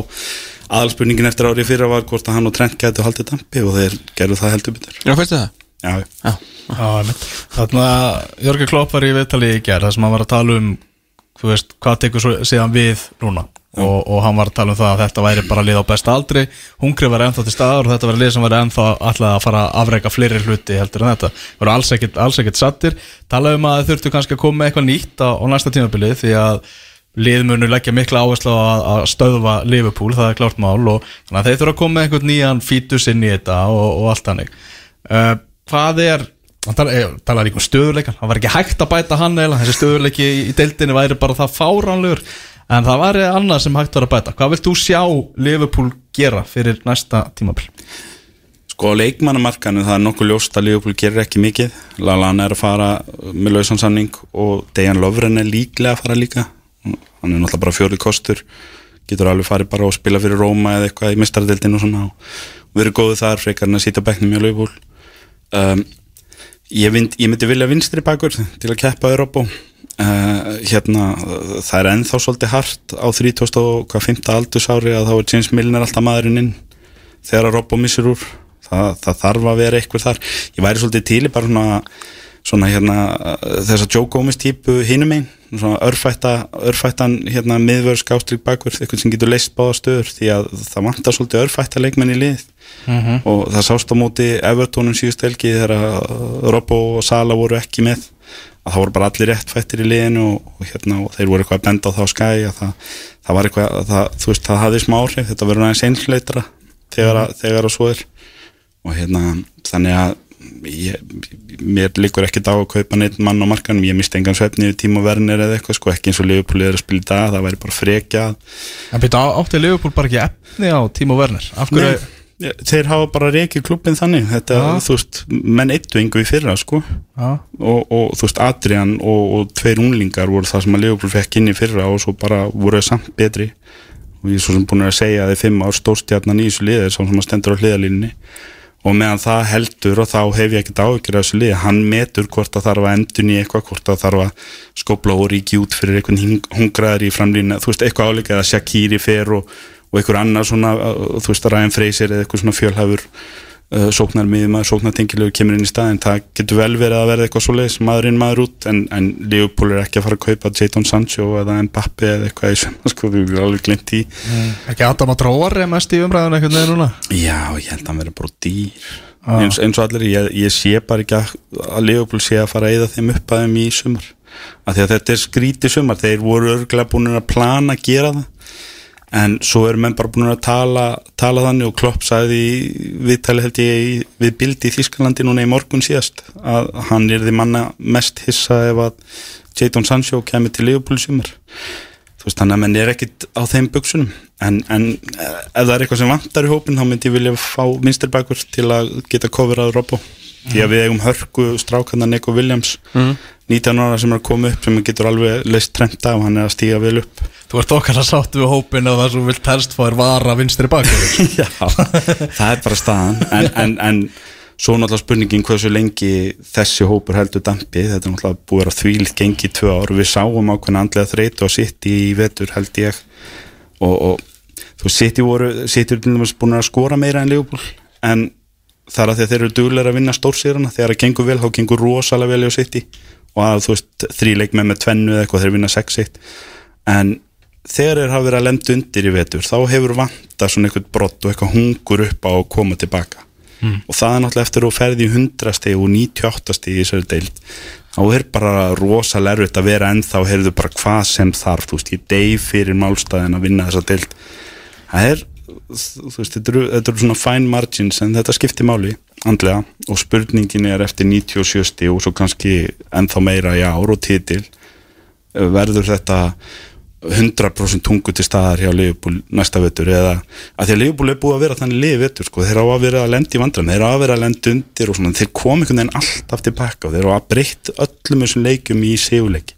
aðalspurningin eftir ári í fyrra var hvort að hann og Trent gætu haldið dampi og þeir gerðu það heldur betur Já, veistu það? já, Já, Já, einmitt. Þannig að Jörgur Klopp var í viðtali í gerð þar sem hann var að tala um þú veist, hvað tekur svo síðan við núna? Og, og hann var að tala um það að þetta væri bara lið á besta aldri. Hungrið var ennþá til staðar og þetta var lið sem var ennþá alltaf að fara að afreika fleiri hluti heldur en þetta, voru alls ekkit, alls ekkit sattir tala um að þurftu kannski að koma eitthvað nýtt á, á næsta tímabilið því að lið munu leggja mikla áherslu á að, að stöðva Liverpool, það er klárt mál og þannig að þeir þurfa að koma einhvern nýjan fítus inn í þetta og, og allt hannig uh, hvað er hann eh, talar líka um stöðuleikan hann var ekki hægt að bæta hann eða þessi stöðuleiki í, í deildinni væri bara það fáránlegur. En það var annað sem hægt var að bæta. Hvað vilt þú sjá Liverpool gera fyrir næsta tímabil? Sko leikmannamarkanu það er nokkuð ljóst að Liverpool gerir ekki mikið. Lallana er að fara með lausansanning og Dejan Lovren er líklega að fara líka. Hann er náttúrulega bara fjórið kostur. Getur alveg farið bara og spila fyrir Róma eða eitthvað í mistaradeildinu og svona. Og verið góðu þar frekar en að sýta bekknum hjá Liverpool. Um, ég, vind, ég myndi vilja vinstri bakur til að keppa Európa uh, hérna það er ennþá svolítið hart á 30 og hvað 5. aldursári að þá er James Milner alltaf maðurinn inn þegar að Robbo missir úr það, það þarf að vera eitthvað þar ég væri svolítið til í bara svona, svona hérna, þess að Joe Gomez típu hinum einn, svona örfætta örfættan hérna miðvörð skástrík bakvörð eitthvað sem getur leist báða stöður því að það vantar svolítið örfætta leikmenn í lið. Og það sást á móti Evertónum síðust helgi þegar að Robbo og Sala voru ekki með. Að það voru bara allir réttfættir í liðinu og, og, hérna, og þeir voru eitthvað að benda á það á skæ að það, það var eitthvað, að það, þú veist, það hafði smá áhrif þetta verður aðeins einhleitra þegar, að, þegar að svo er. Og hérna, þannig að ég, mér líkur ekkert á að kaupa neitt mann á markanum, ég misti engan svefni yfir tíma verðinir eða eitthvað, sko, ekki eins og Liverpool er að spila í dag, það væri bara frekja. En byrja átti Liverpool bara ekki efni á Timo Werner? Af hverju, Nei, þeir hafa bara reikið klubbin þannig. Þetta, Já. þú veist, menn eittu yngu í fyrra, sko. Já, og, og þú veist, Adrian og, og tveir unglingar voru það sem að Liverpool fekk inn í fyrra og svo bara voru þeir samt betri. Og ég er svo sem búin að segja að þeir fimm ár stórstjarnan í þessu liðir sem að stendur á hliðalínni og meðan það heldur og þá hef ég ekkert áhyggjur af þessu liði, hann metur hvort það þarf að endun í eitthvað, hvort það þarf að skopla og ríki út fyrir einhvern hungraður í framlýna, þú veist, eitthvað áleika eða Shakiri fer og, og einhver annar svona, þú veist, Ryan Fraser eða eitthvað svona fjölhafur uh, sóknar miðjum sóknartengilegu kemur inn í staðin það getur vel verið að verða eitthvað svo leiðis maður inn maður út en, en Leopold er ekki að fara að kaupa Jadon Sancho eða Mbappi eða eitthvað í sem <laughs> sko þú er alveg glimt í Ekki Adam að tróa mest í umræðan einhvern veginn núna? Já, ég held að hann verður bara dýr. Eins, eins og allir, ég, ég sé bara ekki að, að Leopold sé að fara að eyða þeim upp að þeim í sumar. Af því að þetta er skrítið sumar þeir voru örglega búin að plana að gera það en svo eru menn bara búin að tala, tala þannig og Klopp sagði viðtali held ég í- við bildi í Þískalandi núna í morgun síðast að hann er því manna mest hissa ef að Jadon Sancho kemur til Liverpool sumar. Þú veist þannig að menn er ekkit á þeim buksunum. En, en eh, ef það er eitthvað sem vantar í hópin þá myndi ég vilja fá minnstirbækur til að geta coverað Robbo. Því að við eigum hörku strákanna Nico Williams 19 ára sem er að koma upp sem getur alveg leist trend af hann er að stíga vel upp. Þú ert okkar að sáttu við hópin og það sem vilt helst fá er vara vinstri bakur <laughs> Já, það er bara staðan. En, en, en svo náttúrulega spurningin hversu lengi þessi hópur heldur dampi. Þetta er náttúrulega búið að þvílitt gengi í tvö ár. Við sáum ákveðna andlega þreytu og sitt í vetur held ég. Og, og þú sitt í voru sitt til dæmis búin að skora meira en Leopold en það er að að þeir eru duglega að vinna stórsýrana þegar það gengur vel, þá gengur rosalega vel í sitt og að þú veist þríleik með með tvennu eða eitthvað þeir vinna 6-1 en þegar þeir hafa verið að lenda undir í vetur þá hefur vanta svona eitthvað brott og eitthvað hungur upp á að koma tilbaka. Og það er náttúrulega eftir að ferði í 100 steg og 98 steg í þessari deild þá er bara rosalega erfitt að vera ennþá heyrðu bara hvað sem þarf þú veist, ég deyf fyrir málstæðin að vinna þessa deild. Það er þú veist, þetta eru, þetta eru svona fine margins en þetta skiptir máli andlega og spurningin er eftir 97 steg og svo kannski ennþá meira í ár og titil. Verður þetta 100% tungu til staðar hjá Liverpool næsta vettur eða að því að Liverpool er búið að vera þannig liði vettur sko, þeir á að vera að lenda í vandræðum þeir á að vera að lenda undir og svona. Þeir kom einhvern veginn alltaf tilbaka og þeir á að breytt öllum þessum leikjum í sigurleiki.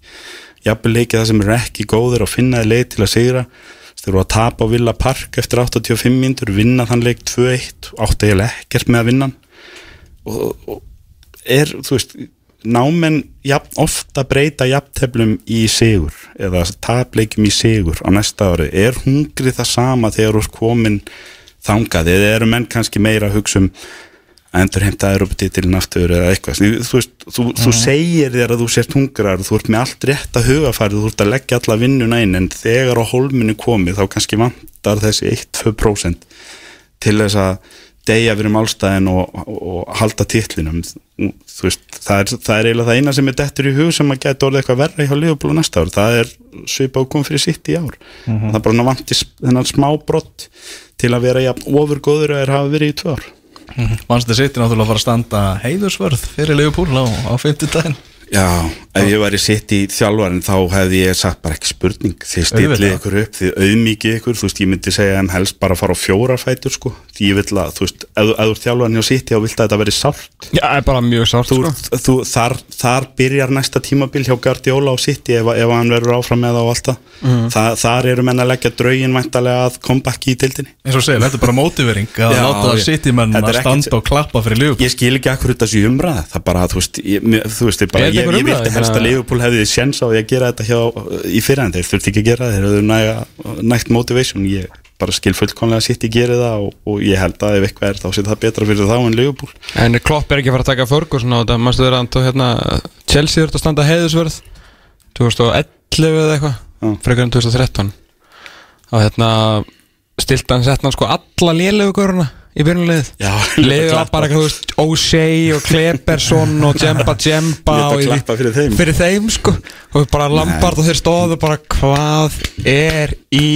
Jafnvel leikið það sem er ekki góður og finnaði leið til að sigra. Þeir eru að tapa á Villa Park eftir 85 mínútur vinna þann leik 2-1 átti eiginlega ekkert með að vinna. Og, og er, þú veist námenn jafn, ofta breyta jafnteflum í sigur eða tapleikjum í sigur á næsta ári? Er hungrið það sama þegar þú ert komin þangað? Eða eru menn kannski meira að hugsa um að endur heimta Europatitilin aftur eða eitthvað? Þú, veist, þú, þú segir þér að þú sért hungrar þú ert með allt rétt að hugafæri þú ert að leggja alla vinnuna inn en þegar á holminu komið þá kannski vantar þessi 1-2% til þess að deyja fyrir málstæðin og, og, og halda titlinum. Þú veist, það er, það er eiginlega það eina sem er dettur í hug sem að geta orðið eitthvað verra hjá Liverpool á næsta ár, það er svipa og kom fyrir sitt í ár. Það er bara vanti þennan smá brott til að vera ofurgóður að er hafa verið í tvö ár. Manstu sitt er náttúrulega að fara að standa heiðursvörð fyrir Leopold á, á 50 daginn Já, ef ég væri sitt í þjálfarin þá hefði ég sagt bara ekki spurning. Þið stillið ykkur upp, þið auðmikið ykkur. Þú veist, ég myndi segja en helst bara fara á fjóra fætur sko, því ég vil að, þú veist ef þú- ert þjálfarin hjá sitt, þá vilt að þetta veri sált Já, er bara mjög sárt þú, sko. þú, þar, þar byrjar næsta tímabil hjá Guardiola á City ef, ef hann verður áfram með það og allt það. Mhm. Þa, þar eru menn að leggja draugin væntalega að comeback í dildinni eins og segir, þetta er bara mótivering að láta ég- City-menn þetta að er standa og klappa ég ég, vildi helst Ég að Liverpool hefði séns á því að gera þetta hjá, í fyrir en þeir þurfti ekki að gera þeir hefðu næga, nægt motivation, ég bara skil fullkonlega sitt í gera það og, og ég held að ef eitthvað er þá sé það betra fyrir þá en Liverpool. En Klopp er ekki að fara að taka Ferguson á þetta? Mástu vera að hérna, Chelsea þurft að standa heiðusverð 2011 eða eitthvað. Frekar en 2013 Og hérna Stilt hann sett hann sko alla lélegu göruna Í byrjunlegið Leðið var bara O'Shea og Kleberson og <laughs> Jemba Jemba Lét að og í- klappa fyrir þeim. Fyrir þeim sko. Og bara Lampard og þeir stóðu bara Hvað er í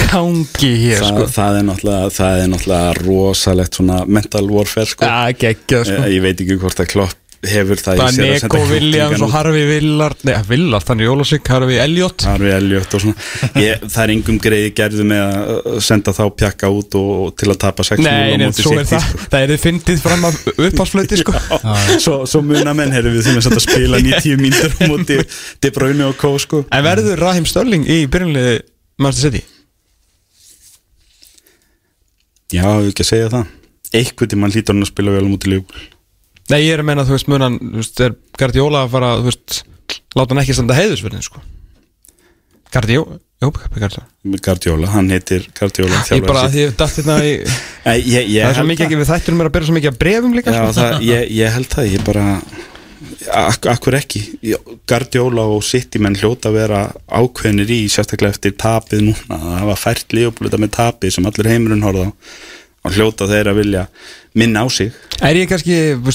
gangi hér það, sko? það, er það er náttúrulega rosalegt svona mental warfare sko. Já, geggjað sko. Ég, ég veit ekki hvort að Klopp hefur það í sér að Neko senda Williams og. Harfi Villard Nei, Villard, þannig Jólasík, Harfi Elliot Harfi Elliot og svona. Ég, það er engum greiði gerðu með að senda þá pjakka út og, og til að tapa 6-0 Nei, nei, svo er það. sko. Það er þið fyndið fram af uppásflöti sko. Svo, svo muna menn heyrðu við þurfum að spila <laughs> 90 mínútur á móti De Bruyne og Kó sko. En verður Rahim Störling í byrjunliði Manchester City? já, ég ekki að segja það. Eitthvað tíma hlýtur hann að spila vel á múti Liverpool Nei, ég er að meina, þú veist, munan, þú veist, er Guardiola að fara, þú veist, láta hann ekki standa heiðusverðin, sko? Guardiola, jú, Guardiola. Guardiola, hann heitir Guardiola Ég bara, að því ég datt hérna í <laughs> Nei, ég, ég Það er svo mikið ekki við þættunum er að byrja svo mikið að brefum líka, Já, sko. það, ég, ég held það, ég bara ak akkur ekki. Ég- Guardiola og City menn hljóta að vera ákveðnir í sérstaklega eftir tapið núna. Það var fært lífbúlita með tapið sem allir heimurinn horfða á og hljóta þeir að vilja minna á sig. Er ég kannski,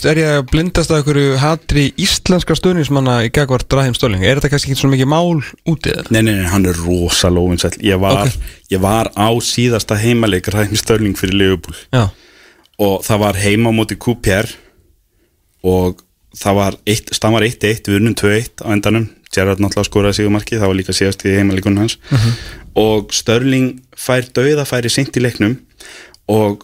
er ég að blindast að einhverju hatri íslenska stöðnismanna í Gagvart Drahim Stölling? Er þetta kannski ekki svo mikið mál út í það? Nei, nei, nei, hann er rosa lófinsæll ég, var- ég var á síðasta heimaleik Ræmi Störling fyrir Já, og það var heima á móti QPR og það var eitt, staðan var 1-1 við unnum 2-1 á endanum. Gerrard náttúrulega skoraði sigumarki, það var líka síðast í heimaleikun hans og Störling fær dauða færi seint í leiknum og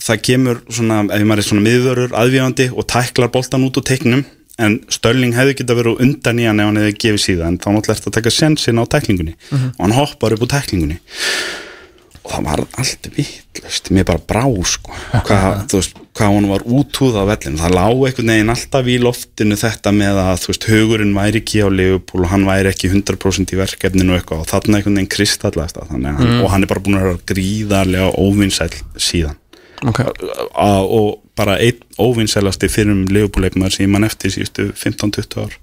það kemur svona, ef maður er svona miðvörur aðvíðandi og tæklar boltan út úr teiknum en Störling hefði geta verið undan í hann ef hann hefði gefið síðan, þá náttúrulega eftir að taka sensin á tæklingunni. Og hann hoppar upp úr tæklingunni og það var allt vittlust mér bara brá sko. Hvað, <laughs> veist, hvað hún var útúð á vellinu það lá einhvern veginn alltaf í loftinu þetta með að veist, hugurinn væri ekki á Leopold og hann væri ekki 100% í verkefninu og eitthvað. Og þarna einhvern veginn kristallast hann, og hann er bara búin að vera gríðarlega óvinnsæl síðan. Ok. A, og bara einn óvinnsælasti fyrir um Leopold-leikmaður sem mann eftir síðustu 15-20 ár.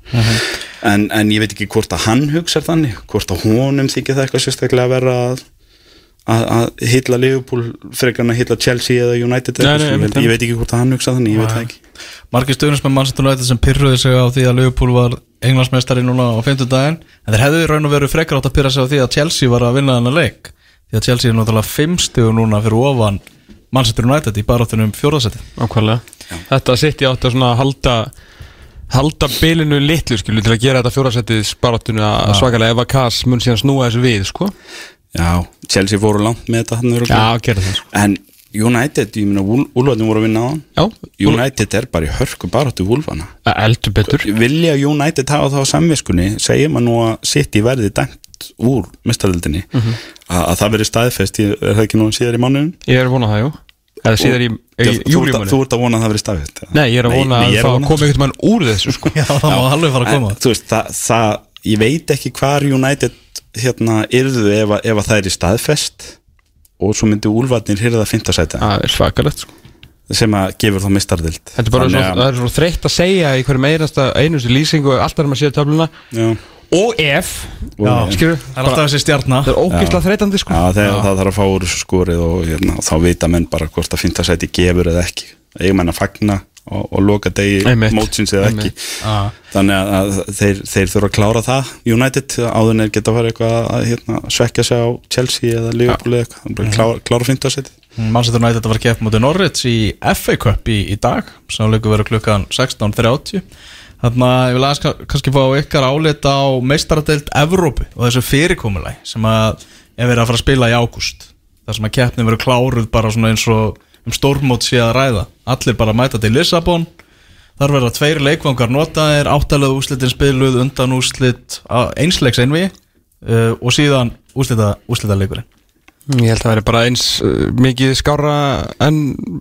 En, en ég veit ekki hvort að hann hugsa þannig hvort að honum þykir það eitthvað sérstaklega að vera að að, að hitla Liverpool frekar en að hitla Chelsea eða United Nei, eða nei, eitthvað, einmitt, ég, veit ekki hvort að hann hugsa þannig, ég veit það ekki. Margir stöðnismenn mannsættunum þetta sem pyrruði sig á því að Liverpool var englandsmeistari núna á 50 daginn en þeir hefðu í raun og veru frekar átt að pyrra sig á því að Chelsea var að vinna þennan leik. Því að Chelsea er náttúrulega 5 stöðu núna fyrir ofan Manchester United í baráttunum fjóðarsætti Ákvæmlega Þetta sitt ég átti að svona halda halda bilinu litlu skilu til að gera þetta fjórasettið að já, Chelsea fóru langt með þetta hann örugglega. gera það. En United, ég meina Úlfarnir voru að vinna á hann. Já, United er bara í hörku baráttu Úlfana. Eldur betur. Vilja United hafa það á samviskunni segir maður nú að sitt í verði dæmt úr mistaldinni Mhm. að, að það veri staðfest er það ekki nú síðar í mánuðum Ég er að vona það, jú. Eða síðar í, í að- júlímánu þú ert að vona að það veri staðfest eða? Nei, ég er að vona Nei, að ég er það vona komi mann úr þessu sko. <laughs> Já, það má alveg fara að koma. en, þú veist, það, það, ég veit ekki hvar United hérna yrðu ef, að- ef að það er í staðfest og svo myndi Úlfarnir hýrða að finta Það er svakalegt sko. Sem að gefur þá mistardild Þetta er bara svo, það er svo þreytt að segja í hverjum einasta einustu lýsingu alltaf er maður að séu töfluna. Já, Og ef Já. Skilur, Það er alltaf þessi stjarnar það er ógeðslega þreytandi sko. Já þegar það þarf að fá úr þessu skorið og hérna, þá vita menn bara hvort að finta sæti gefur eða ekki. Ég menn að fagna og, og loka degi Einmitt. mótsins eða ekki Einmitt. Já. þannig að, að þeir, þeir þurfa að klára það United áður þeir geta að fara eitthvað að hérna, svekja sig á Chelsea eða Liverpool eða eitthvað, bara klára, klára finta sæti Manchester United var keft mútið Norwich í FA Cup í, í dag sem leikur verið klukkan 16.30 Þannig að ég vil aðeins kannski fá ykkar álita á meistaradeild Evrópu og þessu fyrirkomulæg sem að er verið að fara að spila í ágúst þar sem að keppnin verið kláruð bara svona eins og um stórmót sé að ræða. Allir bara mæta til Lissabon. Þar verða tveir leikvangar notaðir áttalega úslitin spiluð undan úslit einsleiks einvi uh, og síðan úslita, úslita leikurinn Ég held að það væri bara eins uh, mikið skára en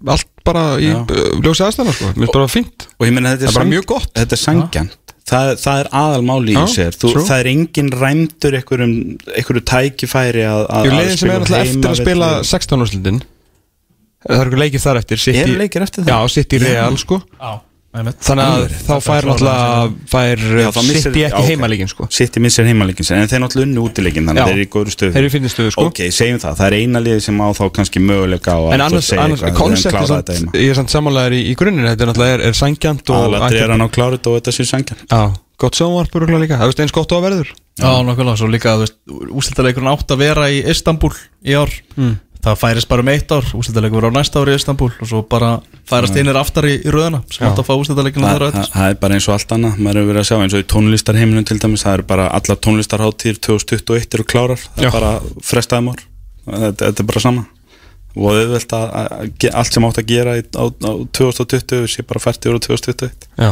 allt bara í uh, ljósi aðstæðan sko. Mér finnst bara fínt. Og ég meina þetta Það er bara mjög gott. þetta er sangjant það, það er aðalmáli í sér Þú, það er engin ræmdur einhverjum, einhverju tækifæri að, að, Ég að leiðin sem er alltaf eftir að spila 16 úrslitin Það eru leikir þar eftir City- Eru leikir eftir það? Já, sitt í Real sko. Já, einmitt. Þannig að þá fær náttúrulega fær Já, þá missir- City ekki ok. heimalíkin sko. City missir heimaleikin en þeir náttúrulega unnu útileikin þannig að þeir eru í góður stöðu. Þeir eru í fínni stöðu sko. Ok, segjum það, það er eina liði sem á þá kannski möguleika á að En annars, heima. ég er samt sammálaður í, í grunninn Þetta er náttúrulega er, er sangjant og aðalatri er hann á klára þetta og þetta sé sangjant Já, gott sjónvarp örgulega líka. Það veist eins gott á að verður. Já, nokkulega, svo líka, úslitaleikurinn átt að vera í Istanbul í ár Það færist bara um eitt ár, úslitaleikur verður á næsta ár í Istanbul og svo bara færast einir aftar í, í röðuna sem átt að fá úslitaleikurinn það, þar á það, eftir það er bara eins og allt annað. Maður hefur verið að sjá eins og í tónlistarheiminum til dæmis það eru bara allar tónlistarháttir 2021 eru klárar. Það Já. er bara frestaðum ár. Þetta, þetta er bara sama. Og auðvelt að, að, að allt sem átt að gera í, á, á 2020 sé bara fært yfir á 2021 Já,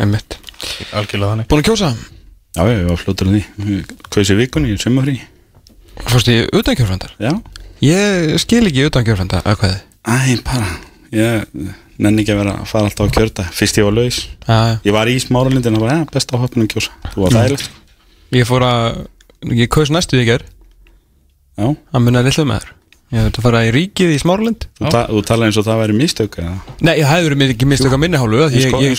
einmitt. Algjörlega þannig. Búin að kjósa? já, já, ég var fljótur en því. Kausi vikunni í sumafrí Fórst í utankjörfrandar? já, Ég skil ekki utankjörfranda að hvað? Æ, bara ég nenni ekki að vera að fara alltaf að kjörta fyrst ég var laus. Já. ég var í smáralindin og bara, ja, best á hoppinum kjósa. Þú var þægilegt sko. Ég fór að, ég kaus næstu því ger já, að munna lilla með þér Ég þurfti að fara í ríkið í Smáralind. Þú, ta þú talaði eins og það væri mistök eða? Nei, ég hefði verið ekki mistök af því Eins Ég, gott- ég, ég,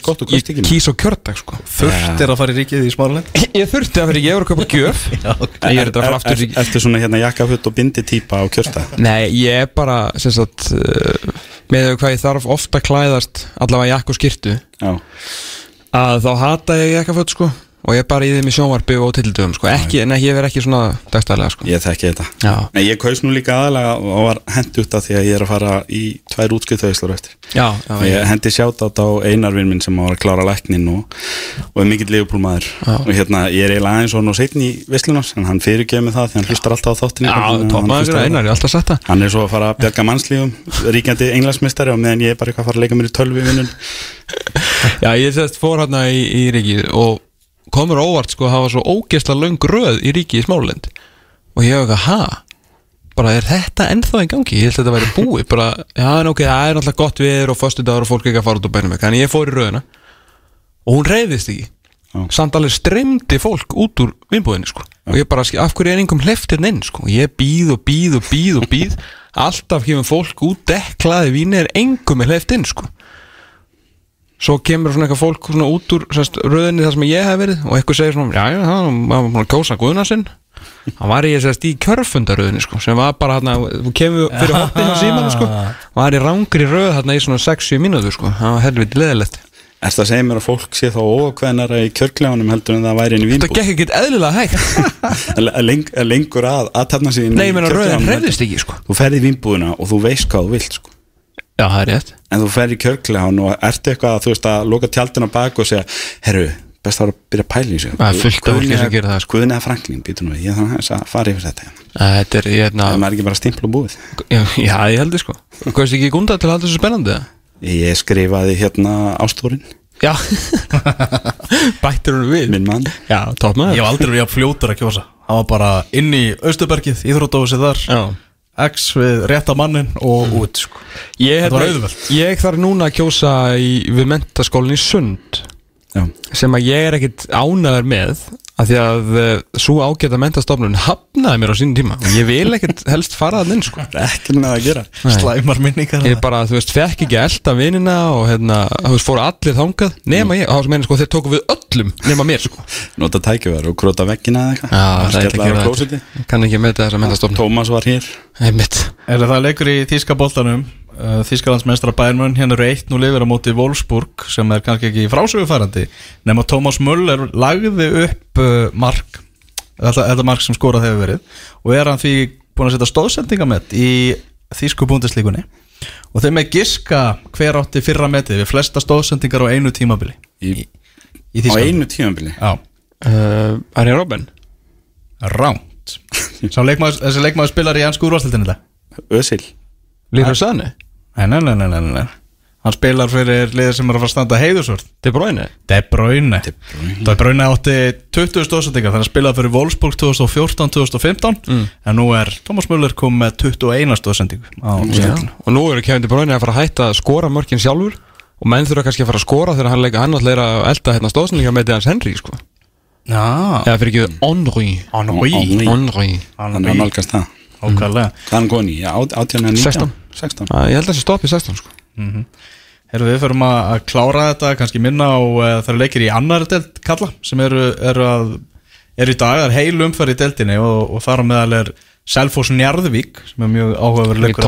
mig. kýs á kjördag sko. Þurft er að fara í ríkið í Smáralind? <laughs> Ég þurfti að ég voru að kaupa gjöf. ég er að fara er, í Ertu svona hérna jakkafutt og bindi típa á kjörta Nei, ég er bara, sagt uh, með hvað ég þarf ofta að klæðast allavega jakk og skýrtu Já, að þá hata ég jakkaföt sko og ég er bara í þeim í sjónvarpi og tildum sko. Ekki, en ég verð ekki svona dagstæðlega sko. Ég þekki þetta. Já, Nei, ég kaus nú líka aðalega og var hendi út af því að ég er að fara í tvær útskiptaðislur eftir já, já, Ég hendi sjátt á Einarvinn minn sem var að klára læknin og, og er mikill liðupólmaður og hérna, ég er eiginlega aðeins og nú setn í Veslunar en hann fyrirgeði mig það því hann hlustar alltaf á þáttinni já Hann á Hann er svo að fara að bjarga mannslífum ríkjandi englansmistari og meðan ég er bara eitthvað að fara að leika mér í tölvi <laughs> komur óvart sko að hafa svo ógeðsla löng röð í ríkið í Smálend og ég hef eitthvað, ha? Bara er þetta ennþá í gangi? Ég held að þetta væri búið bara, já, en ok, það er náttúrulega gott við og föstu dagur og fólk ekki að fara út og bænum en ég fór í röðina og hún reyðist ekki. Já. samt alveg streymdi fólk út úr vinnbúðinni sko. Og ég bara, af hverju er einhverjum hleftir inn sko? Ég býð og býð og býð og býð alltaf kemur fólk út deklaði víni engum með hleft inn sko svo kemur svona eitthvað fólk svona út úr sérst, röðinni þar sem ég hef verið og eitthvað segir svona, já, já, hann var að kjósa guðna sinn. Hann var í sérst í kjörfundaröðinni sko, sem var bara hérna, þú kemur fyrir hoppið á símanu sko, var í rangri röð hérna í svona 6-7 mínútur sko, það var helviti leðilegt Erst að segja mér að fólk sé þá ókveðnara í kjörklefanum heldur en það væri inn í það vínbúð? gekk ekkert eðlilega hægt. <laughs> Leng, lengur að aðtapna sig inn nei, í ég meina röðin kjörklefanum hreyðist ekki sko. Þú ferð í vínbúðina og þú veist hvað þú vilt sko. Já, það er rétt. En þú ferð í kjörklefan og ertu eitthvað að þú veist að loka tjaldina bak og segja herru, best að vera að byrja að pæla í sig Það er fullt af fólki sem gerir það, sko. Guðni eða Franklín, býtum við, ég þannig að fara yfir þetta hérna. þetta er, ég, Það na, er ekki bara stimpla og búið. Já, <laughs> já, ég held sko. Hvað er ekki gunda til að halda þessu spennandi eða? Ég skrifaði hérna ástúrin já. <laughs> Bættir hún við? Minn mann. Já, topp maður. Ég hef aldrei X við rétta mannin og út sko. Ég, Þetta var hérna, auðvelt. ég þarf núna að kjósa í, við mentaskólinn í Sund Já, sem að ég er ekkit ánæður með af því að uh, svo ágæta mentastofnun hafnaði mér á sínum tíma. Og ég vil ekkit helst fara það inn sko. ekki með að gera. Nei. Slæmar minningar ég bara, þú veist, fekk ekki elda vinina og hérna, þú veist, fóru allir þangað nema ég, og þá meina sko, þeir tóku við öllum nema mér sko. Nota tækifæri og króta veggina eða eitthvað. Að kann ekki með þessa mentastofnun Tómas var hér. Er það leikur í Þíska boltanum uh, Þískalandsmeistra Bærmann hérna eru 1-0 yfir á móti Wolfsburg sem er kannski ekki frásögufærandi nema Thomas Müller lagði upp uh, mark þetta, þetta mark sem skorað hefur verið og er hann því búin að setja stóðsendingamett í Þísku búndislíkunni og þeim er giska hver átti fyrra metið við flesta stóðsendingar á einu tímabili. Í, í Á einu tímabili? Já, uh, Arjen Robben. Ránt leikmaður, þessi leikmaður spilar í ennsku úrvastildinni þetta Ösil Lífur Sani Nei, nei, nei, nei, nei, nei. Hann spilar fyrir liðir sem er að fara að standa heiðusvörð De Bruyne? De Bruyne. De Bruyne. De Bruyne átti 20 stóðsendingar þannig að spilaði fyrir Wolfsburg 2014-2015 en nú er Thomas Müller kom með 21 stóðsendingu á Já. skemmtinu og nú eru Kevin De Bruyne að fara að hætta að skora mörkin sjálfur og menn þurfa kannski að fara að skora þegar hann leika hann alltaf er að elda hérna stóðsendinga með hans Henry sko. Já, eða fyrir ekki Henry. Henry. Henry. Henry. Þannig að nálgast það. Hvað er hann eða 16. 19? 16 að, ég held að það sé stopp í 16 sko. Herru, við förum að að klára þetta kannski minna á uh, það eru leikir í annari delt kalla sem eru, eru, að, eru í dag, það er heil umferð í deltinni og, og þar á meðal er Selfoss Njarðvík sem er mjög áhugaverð Í leikur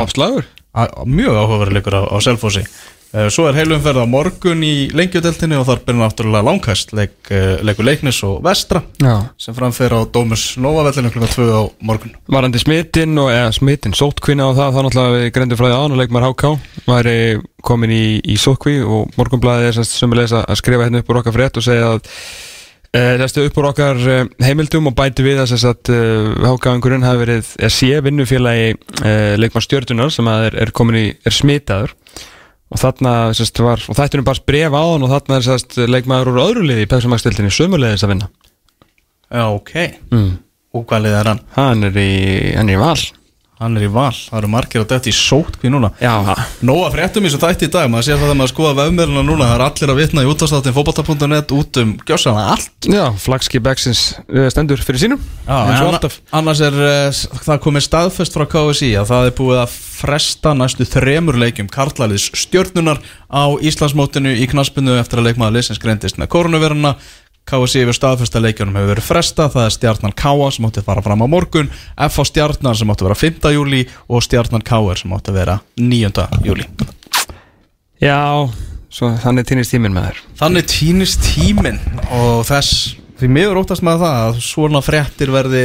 mjög áhugaverð leikur á, á Selfossi Eh, Svo er heilumferð á morgun í lengjudeltinni og þar byrjar náttúrulega langkast leik, eh, leikur leiknis og vestra Já. sem framfer á Dómus Nova-vellinu klukka 2 á morgun Varandi smittin og eða smittin, sótkvinna og það þá náttúrulega við greindu frá því án og leikmar HK væri komin í, í sótkvi og morgunblæði er semst sömulegis að skrifa hérna upp úr okkar frétt og segja að e, þessi upp úr okkar heimildum og bæti við að HK-angurinn hafi verið, er sé vinnufélagi leikmar stjördunar sem er, er í, er smitaður og þarna sérst var, og þættunum bara bref á hann og þarna er sérst leikmaður úr öðru liði í Pepsi-Max-stiltinni sömulegis að vinna Já, ok mm. Og hvað lið er hann? hann er í, hann er í val Hann er í val, það eru margir að þetta í sótkví núna. Já, Nóa fréttum í þessu þætti í dag, maður sér það þegar maður skoða vefmiðluna núna, það er allir að vitna í útastáttin fótbolta.net út um gjössan allt. Já flagskip Exins uh, stendur fyrir sínum alltaf. annars er uh, það komið staðfest frá KSI að það er búið að fresta næstu þremur leikjum karlaliðs stjörnunar á Íslandsmótinu í knaspinu eftir að leikmaður liðsins greindist með koronaviruna KSI yfir staðfesta leikjunum hefur verið fresta það er stjarnan Káa sem átti að fara fram á morgun FH stjarnan sem átti að vera 5. júli og stjarnan Káar sem átti að vera 9. júli Já, svo þannig týnist tíminn með þér Þannig týnist tíminn og þess því miður óttast með það að svona fréttir verði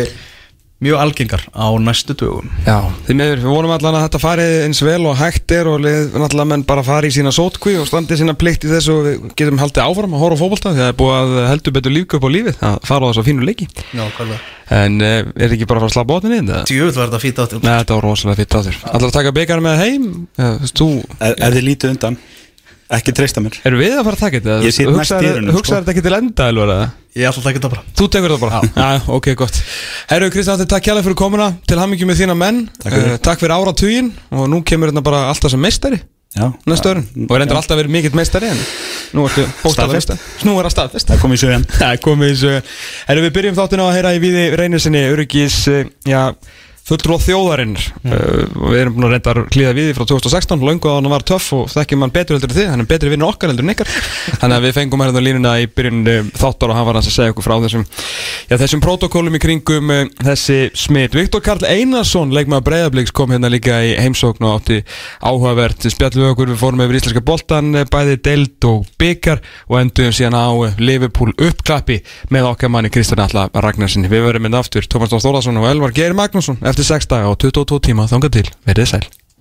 mjög algengar á næstu dögum Já, því meður, við vonum allan að þetta fari eins vel og hægt er og lið, náttúrulega menn bara fari í sína sótkví og standi sína plikt í þessu og við getum haldið áfram að horfa á fótbolta því það er búið að heldur betur lífka upp á lífið að fara á þess að fínu leiki Já, er en uh, er ekki bara að fara að slappa inn? eða? Djöfull var þetta fýtt áttur Nei, þetta var rosalega fitt á þér Allar að taka byggar með heim? Uh, þú, ef, ef þið lítið undan ekki treysta mér. Erum við að fara að taka þetta? Ég sit næst Hugsaðu- dyrunum, sko. Hugsaðu þetta ekki til enda, alveg eða? Ég ætla að taka þetta bara. Þú tekur það bara? Já, ok, gott. Herru, Kristján, þetta takk hjálpa fyrir komuna. Til hammingjum með þína menn. Takk fyrir. Eh, Takk fyrir áratugin og nú kemur þetta bara alltaf sem meistari Já, næstu öðrun og reyndar alltaf verið mikill meistari en nú ertu Staðfest. meistari. Nú er það staðfest. Það kom í sögjan Eh, fulltrú á þjóðarinn uh, og við erum búin að reynda að klíða við frá 2016 löngu að hann var töff og þekkjum hann betur heldur en þið, hann er betri vinnur okkar heldur en ykkar <laughs> þannig að við fengum hérna línuna í byrjun uh, þáttar og hann var að segja okkur frá þessum já, þessum protokólum í kringum uh, þessi smitt. Viktor Karl Einarsson leikmaður Breiðabliks kom hérna líka í heimsókn og átti áhugavert spjallum við okkur, við fórum yfir íslenska boltan bæði deild og byggar og enduðum síðan á Liverpool uppklappi með okkar manni Kristján Alla Ragnarssoni. Við verum hérna aftur Tómas Dór Þórðarsson og Elvar Geir Magnússon eftir 6 daga og 22 tíma þangað til. Verðið sæl.